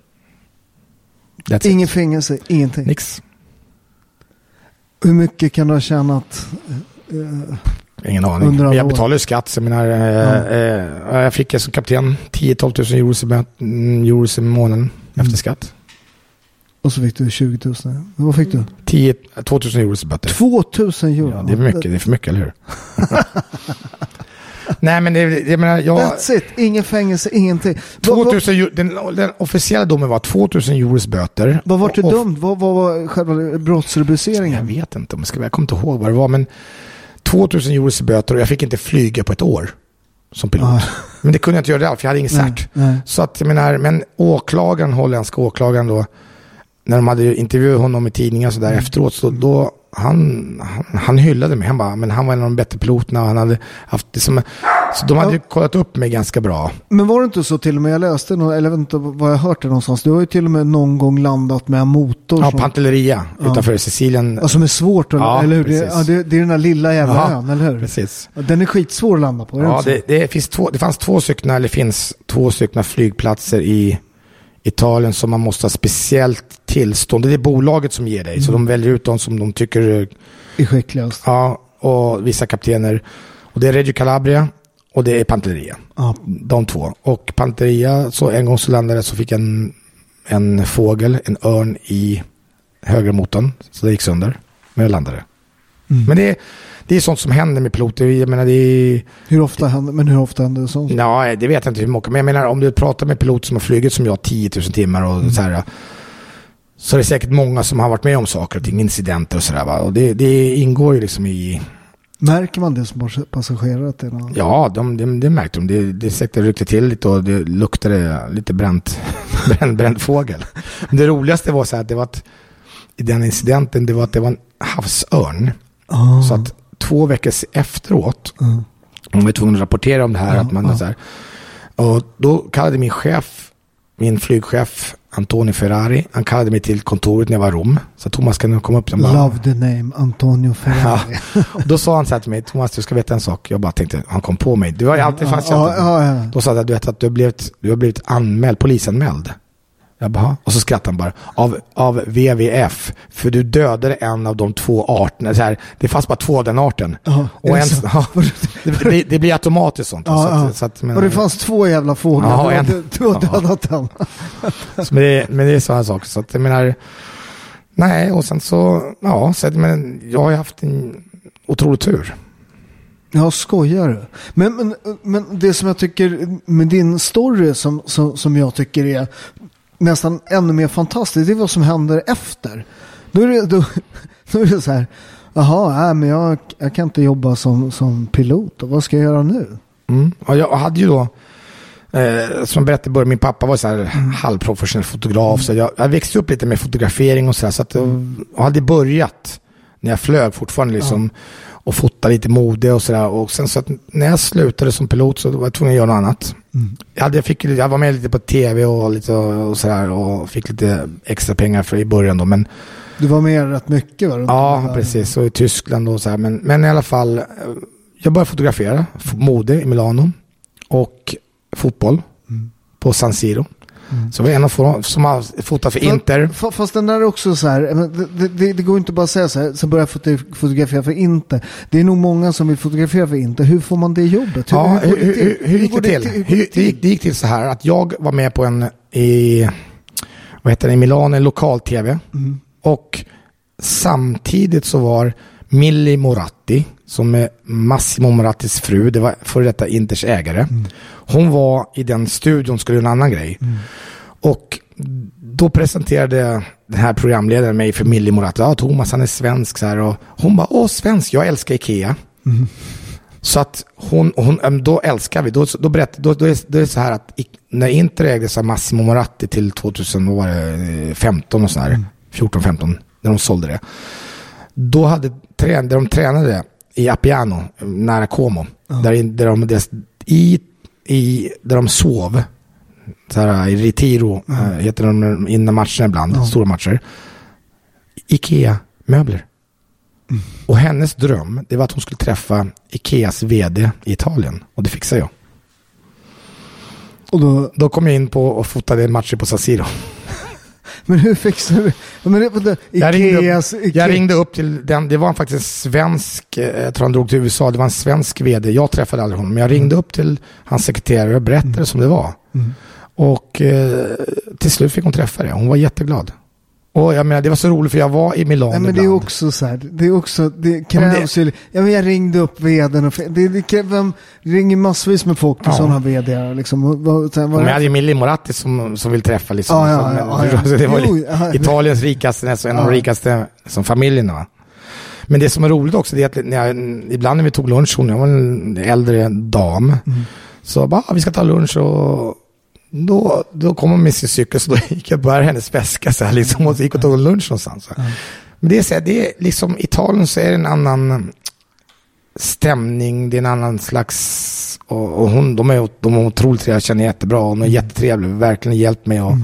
That's it. Ingen fängelse, ingenting. Nix. Hur mycket kan du ha tjänat? eh, Ingen aning. Men jag år. betalar ju skatt. Så jag, menar, eh, eh, jag fick som kapten 10-12 000 euros i, böt- mm, månaden efter skatt. Och så fick du 20 000. Vad fick du? 10, 2 000 euros i böter. 2 000 euro. Ja, det är mycket, det är för mycket, eller hur? Nej, men det, jag menar, jag... That's it, ingen fängelse, ingenting. Vad- vad- 2000, euro- den, den officiella domen var 2000 euros böter. Vad var du dömd? Vad vad var själva Jag brottsrubriceringen? vet inte, om jag, ska, jag kommer inte ihåg vad det var, men 2000 euros böter och jag fick inte flyga på ett år som pilot. Ah. Men det kunde jag inte göra för jag hade ingen Nej, cert. Så att jag menar, men åklagaren, holländska åklagaren då, när de hade intervjuat honom i tidningar så där Mm. efteråt, så då, han, han, han hyllade mig. Han bara, men han var en av de bättre piloterna och han hade haft det som, så de hade ju kollat upp mig ganska bra. Men var det inte så till och med, jag läste, nå- eller vet inte vad jag hört det någonstans, du har ju till och med någon gång landat med en motor Ja, som, Pantelleria utanför Sicilien. ja, som är svårt, att, Ja, eller hur? Det, ja, det, det är den där lilla jävla Ja, ön, eller hur? Precis. Ja, Den är skitsvår att landa på, Ja, det, det, finns två, det fanns två stycken, eller finns två stycken flygplatser i Italien som man måste ha speciellt tillstånd. Det är bolaget som ger dig, så de väljer ut de som de tycker, är skickligast. ja, och vissa kaptener. Och det är Reggio Calabria och det är Pantelleria. Ja. De två. Och Pantelleria, så en gång så landade så fick en, en fågel, en örn i högermotorn. Så det gick sönder. Men jag landade. Men det, det är sånt som händer med piloter. Jag menar det är... Hur ofta händer, men hur ofta händer det sånt? Ja, det vet jag inte hur många. Men jag menar om du pratar med piloter som har flugit som jag 10 000 timmar och så här. Så är det säkert många som har varit med om saker och ting, incidenter och sådär. Och det, det ingår ju liksom i, Märker man det som pas- passagerare? Att det någon... ja de, de, det märkte de. Det, det säkert ryckte till lite och det luktade lite bränt, bränd, bränd fågel. Men det roligaste var så här att det var att i den incidenten, det var att det var en havsörn. Ah. Så att två veckor efteråt, de var tvungna att rapportera om det här. att man, så här, och då kallade min chef min flygchef Antonio Ferrari, han kallade mig till kontoret när jag var i Rom. Så Thomas kan du komma upp? Bara, Love the name Antonio Ja. Ferrari. Och då sa han så här till mig, Thomas du ska veta en sak. Jag bara tänkte, han kom på mig. Du har ju alltid fast ja, ja, ja. Då sa han, du vet att du har blivit, du har blivit anmäld, polisanmäld. Jag bara, och så skrattade han bara, av, av WWF, för du dödade en av de två arterna. Så här, det fanns bara två av den arten. Ja, är och en, ja, det, det, blir, det blir automatiskt sånt. Ja, så ja. att, så att, men, och det fanns två jävla fåglar. Ja, en- du, du har ja. dödat den. Så, men, det, men det är sådana saker. Så att jag menar, nej, och sen så, ja, så att, men jag har ju haft en otrolig tur. Ja, skojar du? Men, men, men det som jag tycker med din story som, som, som jag tycker är nästan ännu mer fantastiskt, det är vad som händer efter. Då är det, då, då är det så här, jaha, nej, men jag, jag kan inte jobba som, som pilot, och vad ska jag göra nu? Mm. Och jag hade ju då, eh, som berättade i början, min pappa var så här halvprofessionell fotograf. Så jag, jag växte upp lite med fotografering och så här. Så att jag, jag hade börjat när jag flög fortfarande liksom. Och fota lite mode och sådär. Och sen så att när jag slutade som pilot så var jag tvungen att göra något annat. Jag, hade, jag, fick, jag var med lite på tv och lite och, sådär. Och fick lite extra pengar för i början då. Men Du var med rätt mycket va? i Ja, precis. Och i Tyskland och så här. Men, men i alla fall, jag började fotografera. Mode i Milano. Och fotboll på San Siro. Så jag var en av få som har fotat för Inter. Fa- Fast den där är också så här, det, det, det går inte bara att säga så här, så börjar jag foto- fotografera för Inter. Det är nog många som vill fotografera för Inter. Hur får man det jobbet? Hur, det hur, till? hur, hur gick det till? Det gick, det gick till så här att jag var med på en i, vad heter det, i Milano, en lokal-tv. Och samtidigt så var Milli Moratti, som är Massimo Morattis fru, det var före detta Inters ägare. Hon var i den studion, skulle göra en annan grej. Och då presenterade den här programledaren mig för Milli Moratti. Ja, Thomas han är svensk så här. Och hon bara, åh svensk, jag älskar Ikea. Så att hon, hon då älskar vi, då, då, berätt, då, då, är, då är det så här att när Inter ägdes av Massimo Moratti till 2015 och sådär, 14-15, när de sålde det. Då hade där de tränade i Appiano, nära Como, där, in- där, de, där, i, i, där de sov, så här, i Retiro, äh, heter de innan matcherna ibland, stora matcher. Ikea-möbler. Och hennes dröm, det var att hon skulle träffa Ikeas vd i Italien. Och det fixade jag. Och då, Då kom jag in på och fotade matcher på San Siro. Men hur fixar du? Men det, det, Jag ringde, upp, jag ringde upp till den, det var faktiskt en svensk, eh, jag tror han drog till USA, det var en svensk vd. Jag träffade aldrig honom, men jag ringde upp till hans sekreterare och berättade som det var. Och eh, till slut fick hon träffa det. Hon var jätteglad. Och jag menar, det var så roligt för jag var i Milano Nej, men det är ibland. också så här, det är också, det krävs ju, ja, men jag ringde upp vdn och, det, det, krävs- vem, ringer massvis med folk på Ja. sådana vd liksom. Och, vad, sen, Men jag hade ju Milli Moratti som, som vill träffa liksom. Ja, ja, ja, ja, ja. det var Jo, Italiens rikaste, en av de rikaste som familjerna. va. Men det som är roligt också det är att när jag, ibland när vi tog lunch, hon jag var en äldre dam, Mm. så bara, "Ah, vi ska ta lunch och då, då kom hon med sin cykel så då gick jag bär hennes väska så här liksom och gick och tog lunch någonstans. Så. Men det är så här, det är liksom i Italien så är det en annan stämning, det är en annan slags, och, och hon, de är, de är otroligt trevliga, jag känner jättebra, hon är jättetrevlig, verkligen hjälpt mig och,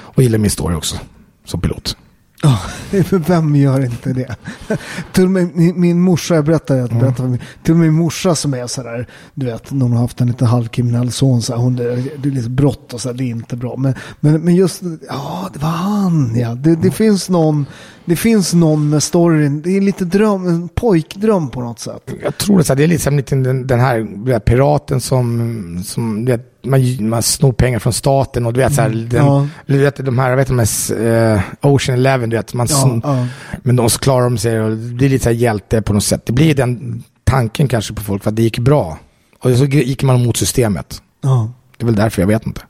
och gillar min story också, som pilot. Ja, för vem gör inte det? Till med min, min morsa, jag berättade, jag berättade för mig, till och med min morsa som är sådär, du vet, när hon har haft en lite halvkriminell son, så här, hon, det, det är lite brott och så här, det är inte bra. Men, men, men just, ja, det var han, ja. Det, det finns någon, det finns någon med storyn, det är lite dröm, en pojkdröm på något sätt. Jag tror det, så det är liksom lite den, den här piraten som, som vet, man, man snor pengar från staten och du vet, så här, den, ja. du vet de här, vet de här eh, Ocean Eleven, du vet, man Ja, ja. men de klarar de sig och det blir lite så här hjälte på något sätt. Det blir den tanken kanske på folk för att det gick bra. Och så gick man mot systemet. ja. Det är väl därför jag vet inte.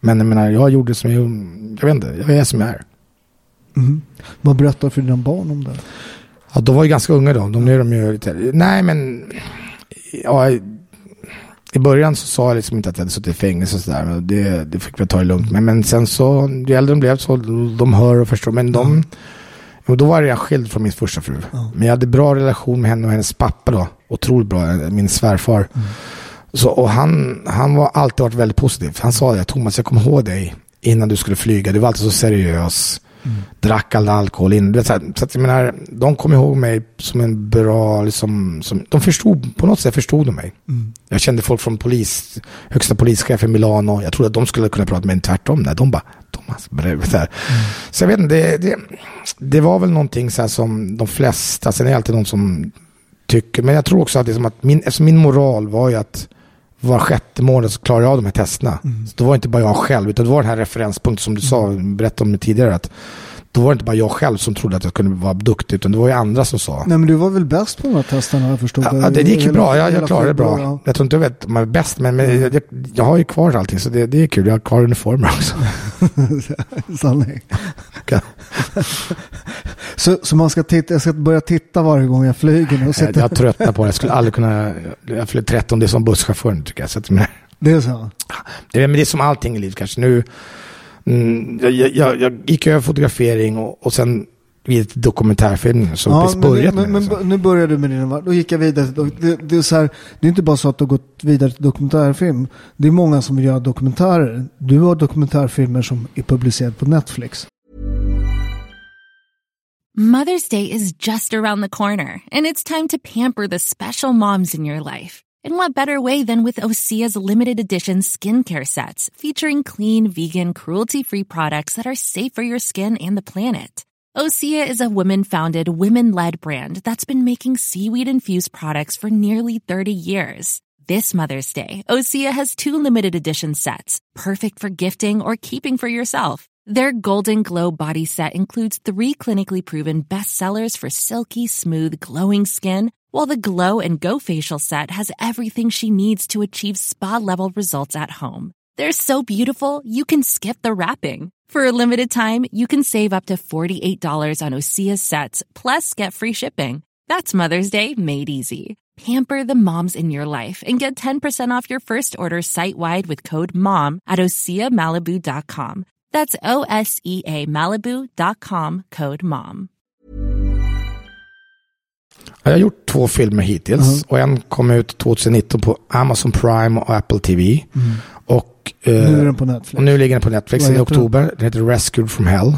Men jag menar, jag gjorde som jag, jag vet inte, jag är som jag är. Mm. Vad berättar för dina barn om det? Ja, de var ju ganska unga då. De, nu är de ju lite, nej men, ja, i början så sa jag liksom inte att jag hade suttit i fängelse och sådär. men Det, det fick vi ta det lugnt med. Men sen så, ju äldre de blev så, de hör och förstår. Men de, och då var jag skild från min första fru. Men jag hade bra relation med henne och hennes pappa då. Otroligt bra, min svärfar. Så, och han, han var alltid varit väldigt positiv. Han sa det, Thomas jag kommer ihåg dig innan du skulle flyga. Du var alltid så seriös. Drack all alkohol in. Så, här, så att jag menar, de kom ihåg mig som en bra, liksom, som, de förstod, på något sätt förstod de mig. Jag kände folk från polis, högsta polischefen i Milano. Jag trodde att de skulle kunna prata med mig tvärtom. Nej, de bara, Thomas, brev, så, här. så jag vet inte, det, det, det var väl någonting så som de flesta, sen är det alltid någon som tycker, men jag tror också att, det är som att min, eftersom min moral var ju att var sjätte månad så klarar jag av de här testerna. Så då var det inte bara jag själv, utan det var den här referenspunkten som du sa, berättade om det tidigare, att då var det inte bara jag själv som trodde att jag kunde vara duktig, utan det var ju andra som sa. Nej men du var väl bäst på de här testerna jag förstod. Ja, det, gick ju bra, jag, jag klarade det bra. ja. Jag tror inte jag vet om jag är bäst, men, men jag, jag, har ju kvar allting, så det, det är kul. Jag har kvar uniformer också. Sanning. så, så man ska titta, jag ska börja titta varje gång jag flyger nu och sitta. jag tröttnar på det. Jag skulle aldrig kunna... Jag fyller 13, det är som busschaufför nu tycker jag. Så att, men, Det är så? det, men det är som allting i livet kanske. Nu, mm, jag, jag, jag, gick över fotografering och, och sen vidare till dokumentärfilm. Så Ja, precis men, börjat men, med men, så. nu börjar du med din, då gick jag vidare. Det, det, är så här, det är inte bara så att du har gått vidare till dokumentärfilm. Det är många som vill göra dokumentärer. Du har dokumentärfilmer som är publicerade på Netflix. Mother's Day is just around the corner, and it's time to pamper the special moms in your life. And what better way than with Osea's limited edition skincare sets featuring clean, vegan, cruelty free products that are safe for your skin and the planet? Osea is a women founded, women led brand that's been making seaweed infused products for nearly 30 years. This Mother's Day, Osea has two limited edition sets, perfect for gifting or keeping for yourself. Their Golden Glow body set includes three clinically proven bestsellers for silky, smooth, glowing skin, while the Glow and Go facial set has everything she needs to achieve spa level results at home. They're so beautiful, you can skip the wrapping. For a limited time, you can save up to $48 on Osea sets, plus get free shipping. That's Mother's Day made easy. Pamper the moms in your life and get 10% off your first order site wide with code MOM at OseaMalibu.com. That's O S E A Malibu.com code MOM. Jag har gjort två filmer hittills och en kom ut 2019 på Amazon Prime och Apple TV. Och, eh, Nu är den på Netflix. och nu ligger den på Netflix i oktober. Den heter Rescued from Hell.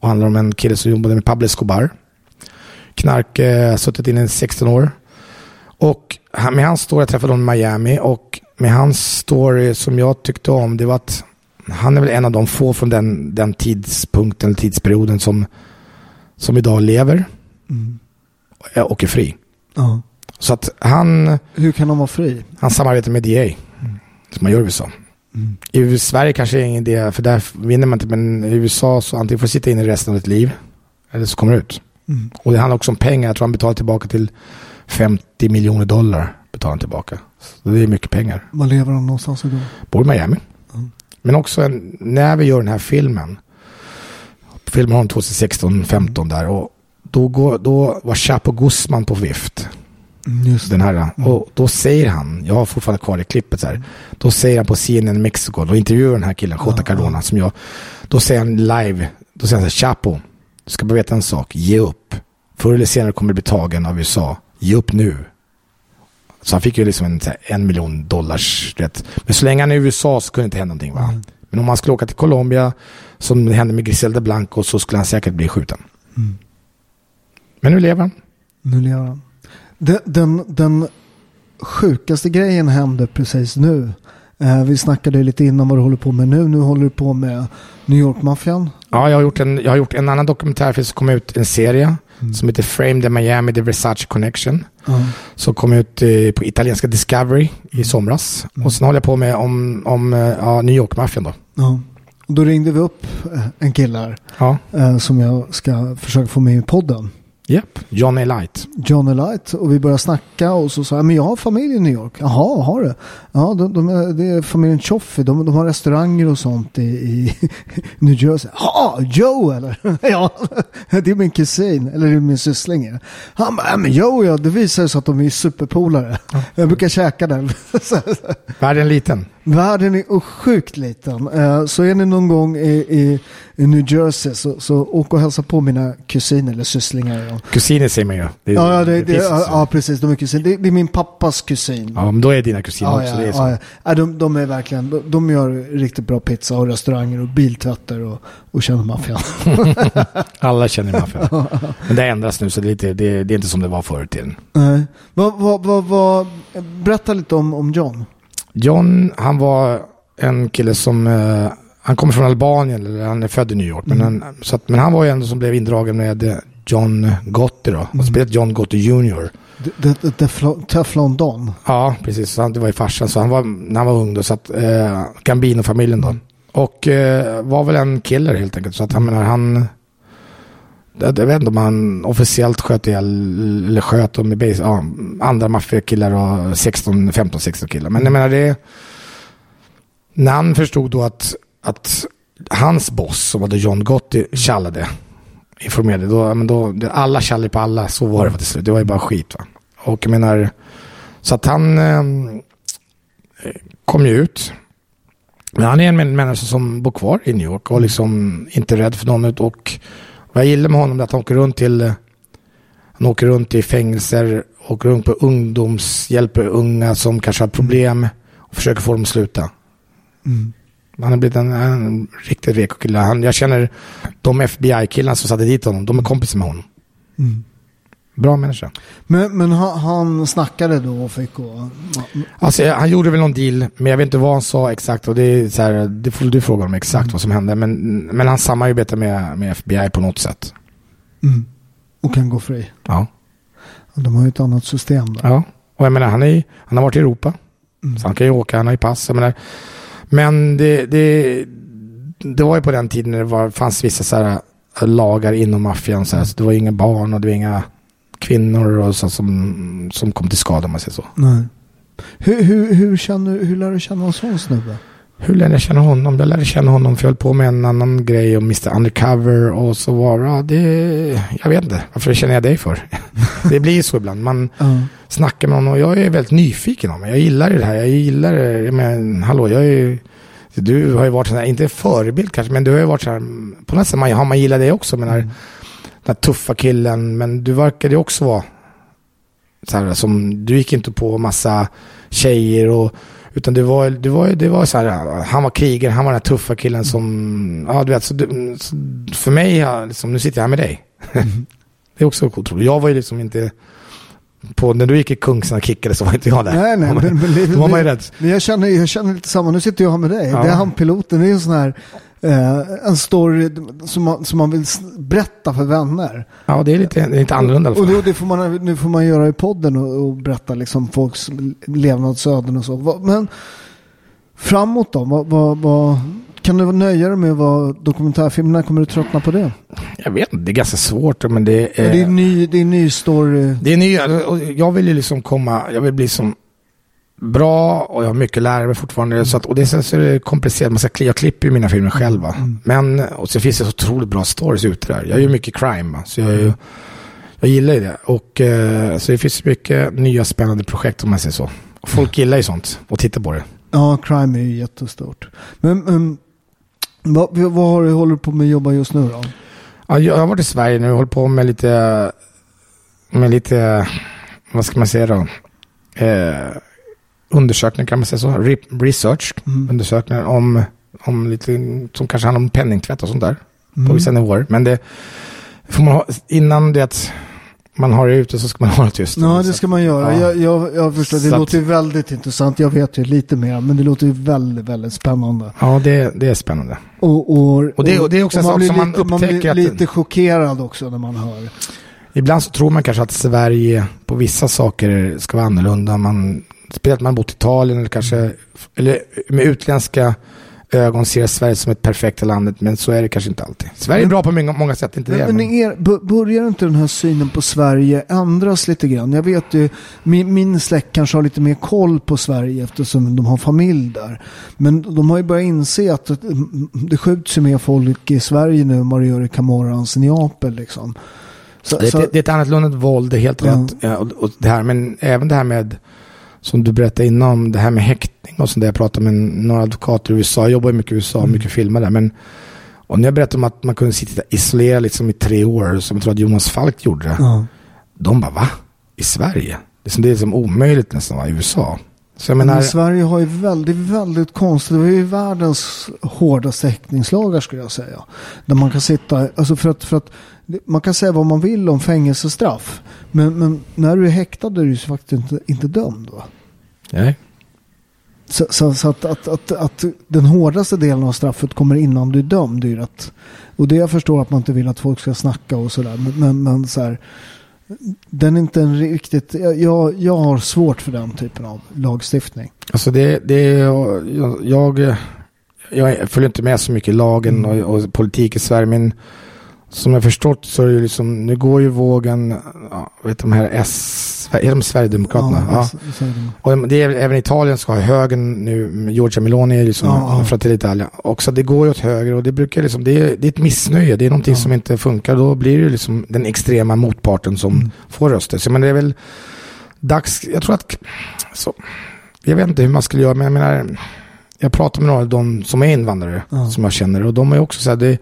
Och handlar om en kille som jobbade med Pablo Escobar. Knark, eh, suttit inne i 16 år. Och med hans story, jag träffade honom i Miami och med hans story som jag tyckte om, det var att han är väl en av de få från den, den tidspunkten, eller tidsperioden som, som idag lever eh, är fri. Ja. Så att han, Hur kan de vara fri? han samarbetar med DA, som man gör i USA. I Sverige kanske är ingen idé, för där vinner man inte, men i USA så antingen får du sitta inne resten av ditt liv, eller så kommer du ut. Och det handlar också om pengar, jag tror han betalar tillbaka till 50 miljoner dollar, betalar han tillbaka. Så det är mycket pengar. Var lever de någonstans idag? Bor i Miami. Men också en, när vi gör den här filmen, filmen har 2016-15 där, och då, går, då var Chapo Guzman på vift. Just Den här, och då säger han, jag har fortfarande kvar det klippet så här, då säger han på CNN Mexico, då intervjuar den här killen, Jota Cardona, som jag, då säger han live, då säger han så här, Chapo, du ska bara veta en sak, ge upp. Förr eller senare kommer du bli tagen av USA, ge upp nu. Så han fick ju liksom en, här, en miljon dollars rätt. Men så länge han är i USA så kunde det inte hända någonting va. Men om han skulle åka till Colombia, som det hände med Griselda Blanco, så skulle han säkert bli skjuten. Men nu lever han. Nu lever han. Den, den, den sjukaste grejen hände precis nu. Eh, vi snackade lite innan vad du håller på med nu. Nu håller du på med New York-maffian. Ja, jag har gjort en, jag har gjort en annan dokumentärfilm som kom ut, en serie som heter Frame the Miami, the Versace Connection. Ja. Som kom ut eh, på italienska Discovery i somras. Och sen håller jag på med om, om eh, ja, New York-maffian då. Ja. Och då ringde vi upp eh, en kille här Ja, eh, som jag ska försöka få med i podden. Japp. John A. Light. Johnny Light och vi började snacka och så sa jag men jag har familj i New York. Jaha, har du? Ja, de, de är, det är familjen Choffi. De, de har restauranger och sånt i, i New Jersey. Ja, Joe eller? ja, det är min kusin eller det är min syssling. Han bara, men Joe ja, det visar sig att de är superpolare. Jag brukar käka där. Världen liten. Världen är sjukt liten. Eh, Så är ni någon gång i, i, i New Jersey så, så åk och hälsa på mina kusiner eller sysslingar. Kusiner säger man ju. Det, ja, det, det, ja, ja precis. De är kusiner. Det, det är min pappas kusin. ja, men då är dina kusiner Ja, också. ja, det är så. ja, de, de är verkligen, de, de gör riktigt bra pizza och restauranger och biltvätter och, och känner maffian. Alla känner maffian. Men det ändras nu så det är, lite, det, det är inte som det var tiden. Nej. Vad, vad, vad, berätta lite om, om John. John, han var en kille som, eh, han kommer från Albanien, eller han är född i New York. Men, han, så att, men han var ju ändå som blev indragen med eh, John Gotti då. Han spelade John Gotti Jr. The, the, the Flo- Teflon Don. Ja, precis. Så han, det var ju farsan. Så han var, när han var ung då, så att, eh, Gambino-familjen då. Och eh, var väl en killer helt enkelt. Så att han menar, han... Jag vet inte om han officiellt sköt ihjäl, eller sköt dem med base, ja, andra maffiakillar och 16, 15, 16 killar. Men jag menar det... När han förstod då att, att hans boss, som hade John Gotti, tjallade, informerade, då, men då, alla tjallade på alla, så var det faktiskt. Det var ju bara skit va. Och jag menar, så att han ehm, eh, kom ju ut. Men han är en människa som bor kvar i New York och liksom inte är rädd för någon. Och vad jag gillar med honom är att han åker runt till han åker runt i fängelser, åker runt på ungdoms, hjälper unga som kanske har problem och försöker få dem att sluta. Mm. Han har blivit en, en riktigt reko kille. Han, jag känner de FBI-killarna som satte dit honom, de är kompisar med honom. Bra människa. Men, men han, han snackade då och fick gå. Alltså, han gjorde väl någon deal, men jag vet inte vad han sa exakt. Och det, är så här, det får du fråga om exakt vad som hände. Men, men han samarbetar med, med FBI på något sätt. Mm. Och kan gå fri. Ja. De har ju ett annat system där. ja. Och jag menar, han, är, han har varit i Europa. Så han kan ju åka, han har ju pass. Jag menar, men det, det, det var ju på den tiden när det var, fanns vissa så här, eh, lagar inom maffian. Så, här, så det var inga barn och det var inga kvinnor och så, som, som kom till skada om man säger så. Nej. Hur, hur, hur, känner, hur lär du känna en sån snubbe? Hur lärde jag känna honom? Jag lärde känna honom för jag höll på med en annan grej om Mr Undercover och så var ja, det, jag vet inte, varför känner jag dig för? det blir ju så ibland, man Ja. snackar med honom och jag är väldigt nyfiken om det. Jag gillar det här, jag gillar det, men hallå, jag är ju, du har ju varit sån här, inte förebild kanske, men du har ju varit så här, på något sätt man, har man gillat dig också, men här, den här tuffa killen, men du verkade ju också vara så här, som, du gick inte på massa tjejer och utan det var, det var, det var så här, han var krigare, han var den här tuffa killen som, ja du vet, så, så för mig, ja, liksom, nu sitter jag här med dig. det är också otroligt. Jag var ju liksom inte, på, när du gick i Kungsan och kickade så var inte jag där. Nej, nej. Men, men, då var man ju rädd. Men jag känner, jag känner lite samma. Nu sitter jag här med dig. Ja. Det är han piloten. Det är en sån här eh, en story som man, som man vill berätta för vänner. Ja, det är lite, det är lite annorlunda i alla Och det, det får man, nu får man göra i podden och, och berätta liksom folks levnadsöden och så. Vad- Men framåt då? Vad, vad, vad, kan du nöja dig med vara dokumentärfilm? När kommer du tröttna på det? Jag vet inte, det är ganska svårt, men det är... det är ny, det är ny story. Det är och jag vill ju liksom komma, jag vill bli som bra och jag har mycket att lära mig fortfarande. Så att, och det är så är det komplicerat, man ska, jag klipper ju mina filmer själv. Va? Men, och så finns det så otroligt bra stories ute där. Jag gör mycket crime, va? så jag, ju, jag gillar ju det. Och, eh, så det finns mycket nya spännande projekt om man säger så. Och folk gillar ju sånt och tittar på det. Ja, crime är ju jättestort. Men, men vad, vad har du, håller du på med att jobba just nu då? Ja, jag har varit i Sverige nu och hållit på med lite, med lite, vad ska man säga då? Eh, undersökningar kan man säga så. Re- research, undersökningar om, om lite, som kanske handlar om penningtvätt och sånt där. På vissa nivåer. Men det får man ha, innan det att man har det ute så ska man ha det tyst. Ja, det ska man göra. Ja. Jag, jag, jag förstår, det Så att- låter ju väldigt intressant. Jag vet ju lite mer, men det låter ju väldigt, väldigt spännande. Ja, det, det är spännande. Och, och, Och det- och det är också en sak som man lite, man upptäcker blir att- lite chockerad också när man hör. Ibland så tror man kanske att Sverige på vissa saker ska vara annorlunda. Man, speciellt man bott i Italien eller kanske, eller med utländska ögon ser Sverige som ett perfekta landet, men så är det kanske inte alltid. Sverige är bra på många, många sätt, inte det. Men, men Men, er, börjar inte den här synen på Sverige ändras lite grann? Jag vet ju, min, min släkt kanske har lite mer koll på Sverige eftersom de har familj där. Men de har ju börjat inse att det, det skjuts ju mer folk i Sverige nu än vad det gör i Camorrans i Neapel liksom. Så, det, så, det, det är ett annat lundet våld, det är helt Ja. rätt. Ja, och, och det här, men även det här med som du berättade innan, det här med häktning och sånt där. Jag pratade med några advokater i USA. Jag jobbar mycket i USA, Mm. mycket filmer där. Men, och när jag berättade om att man kunde sitta isolerad liksom i tre år, som jag tror att Jonas Falk gjorde det. Ja. De bara, va? I Sverige? Det är som, det är som omöjligt nästan, va? i USA. Så jag Men menar, Sverige har ju väldigt, väldigt konstigt, det är ju världens hårdaste häktningslagar skulle jag säga. Där man kan sitta, alltså för att, för att man kan säga vad man vill om fängelsestraff. Men, men när du är häktad är du ju faktiskt inte, inte dömd. Va? nej. Så, så, så att, att, att, att den hårdaste delen av straffet kommer innan du är dömd. Är rätt, och det jag förstår att man inte vill att folk ska snacka och sådär. Men, men, men så här, den är inte en riktigt, jag, jag har svårt för den typen av lagstiftning. Alltså det, det jag, jag, jag följer inte med så mycket lagen Mm. och, och politik i Sverige, men som jag förstått så är det ju liksom, nu går ju vågen, ja, vet de här S, är de Sverigedemokraterna? Ja. så- så det. Och det är även Italien ska ha högern nu, Giorgia Meloni är liksom Ja, ja. Fratelli Italia. Också det går ju åt höger och det brukar liksom, det är, det är ett missnöje, det är någonting som inte funkar. Då blir det liksom den extrema motparten som Mm. får röster. Så men det är väl dags, jag tror att, så, jag vet inte hur man skulle göra, men jag menar, jag pratar med några av de som är invandrare, Ja. som jag känner, och de är också så här, det,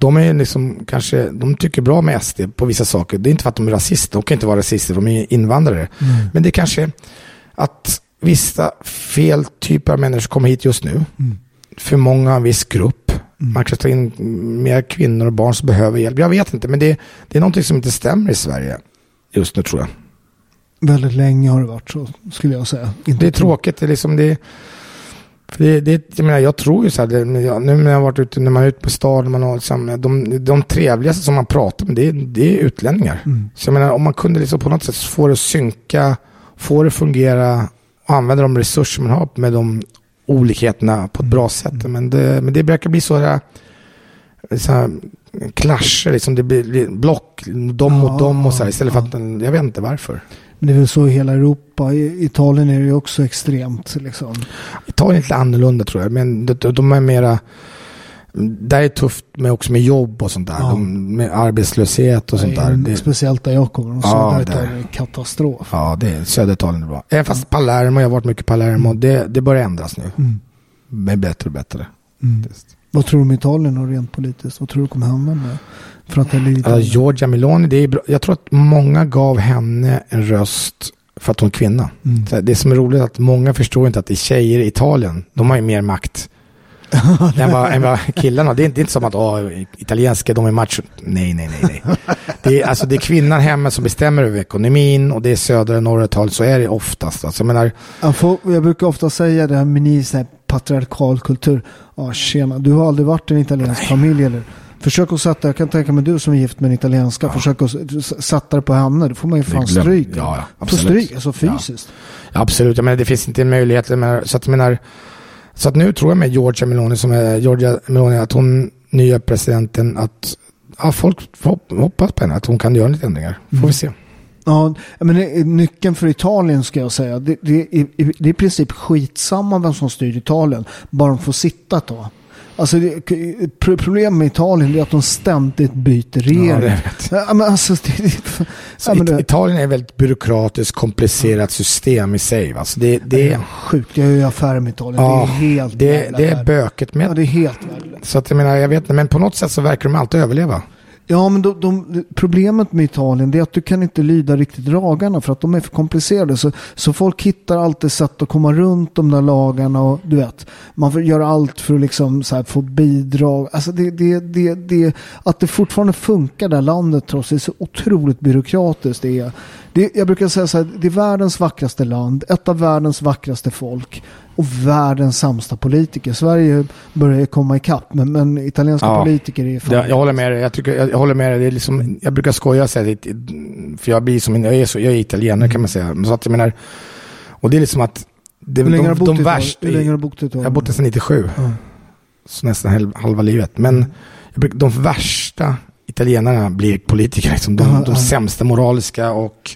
de är liksom kanske, de tycker bra med SD på vissa saker. Det är inte för att de är rasister, de kan inte vara rasister, de är invandrare. Men det är kanske att vissa fel typer av människor kommer hit just nu. För många en viss grupp. Man kanske tar in mer kvinnor och barn som behöver hjälp. Jag vet inte, men det, det är någonting som inte stämmer i Sverige just nu tror jag. Väldigt länge har det varit så, skulle jag säga. Inte Det är tråkigt. Det är liksom det, det, det, jag, menar, jag tror ju så här, det, nu när jag varit ute, när man är ute på stan, man har liksom, de, de trevligaste som man pratar med, det, det är utlänningar. Så jag menar, om man kunde liksom på något sätt få det att synka, få det att fungera och använda de resurser man har med de olikheterna på ett bra sätt. Men det, men det verkar bli så här, så här clasher, liksom det blir block, de mot dem och så här, istället för att, jag vet inte varför. Men det är väl så i hela Europa. I Italien är det ju också extremt. Liksom. Italien är lite annorlunda tror jag, men de, de är mera, där är det tufft med också med jobb och sånt där, Ja. de, med arbetslöshet och sånt där. Det, Speciellt där jag kommer. Och Ja, där. Italien är katastrof. ja, det är södra Italien är bra. Även fast Palermo, jag har varit mycket i Palermo, det, det börjar ändras nu. Mm. Med bättre och bättre. Vad tror du om Italien och rent politiskt? Vad tror du kommer hända med Fratelli Alltså, Italia? Giorgia Meloni, det är bra. jag tror att många gav henne en röst för att hon är kvinna. Mm. Det som är roligt är att många förstår inte att det är tjejer i Italien, de har ju mer makt än, vad, än vad killarna. Det är inte, det är inte som att åh, italienska, de är macho. Nej, nej, nej. nej. Det, är, alltså, det är kvinnan hemma som bestämmer över ekonomin och det är södra och norra Italien, så är det oftast. Alltså, jag menar, Jag, får, jag brukar ofta säga det här med ni så här patriarkal kultur. Ja, tjena, du har aldrig varit i en italiensk familj eller? Försök att sätta, jag kan tänka mig du som är gift med en italienska, försök att sätta det på henne. Då får man ju fan stryk. ja, ja, absolut. stryk, alltså fysiskt. Absolut, jag menar, det finns inte möjlighet. Menar, så, att, menar, så att nu tror jag med Giorgia Meloni, som är Giorgia Meloni, att hon, nya presidenten, att ja, folk hoppas på henne, att hon kan göra lite ändringar. Får vi se. Ja, men nyckeln för Italien ska jag säga. Det, det, det är i princip skitsamma vem som styr Italien. Bara de får sitta ett tag. Alltså det, pro- problemet med Italien är att de ständigt byter regering. Ja, det Ja, men alltså, det, ja, men det, Italien är ett väldigt byråkratiskt, komplicerat system i sig. Va? Så det, det det, är sjukt. Jag gör ju affärer med Italien. ja, det är helt det, det är böket Ja, med. det är helt värdelöst. Så att jag menar, jag vet inte, men på något sätt så verkar de alltid överleva. Ja, men de, de, problemet med Italien är att du kan inte lyda riktigt lagarna för att de är för komplicerade. Så, så folk hittar alltid sätt att komma runt de där lagarna och du vet, man får göra allt för att liksom så här få bidrag. Alltså det, det, det, det, att det fortfarande funkar det här landet trots det är så otroligt byråkratiskt. Det är, det, jag brukar säga så här, det är världens vackraste land, ett av världens vackraste folk och världens sämsta politiker. Sverige börjar komma ikapp, men, men italienska Ja. politiker är fan Jag, jag håller med dig. Jag, tycker, jag, jag håller med dig. Det är liksom, jag brukar skoja och säga det, för jag blir som jag är, så, jag är italienare kan man säga. Så att jag menar, och det är liksom att det, Hur länge har de, du bott de, i Italien? värsta, Hur länge har du bott i jag har bott där sedan 97. Ja. Så nästan hel- halva livet. Men brukar, de värsta italienarna blir politiker. Liksom. De, Ja, de sämsta moraliska och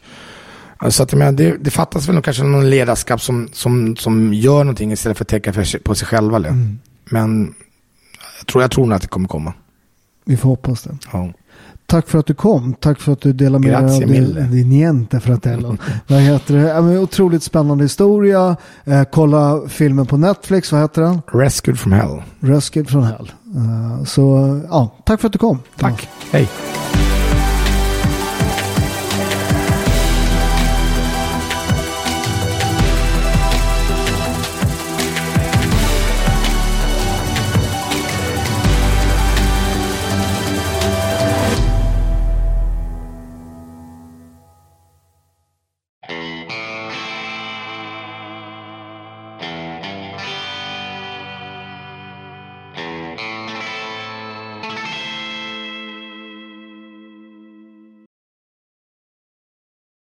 så att menar, det, det fattas väl kanske någon ledarskap som, som, som gör någonting istället för att tänka för på sig själva. eller? Men jag tror, jag tror nog att det kommer komma. Vi får hoppas det. Ja. tack för att du kom. Tack för att du delar med dig av din, din niente fratello. Vad heter det? Ja, otroligt spännande historia. Eh, kolla filmen på Netflix. Vad heter den? Rescued from hell. Rescued från Hell. Eh, så ja, tack för att du kom. Tack. Hej.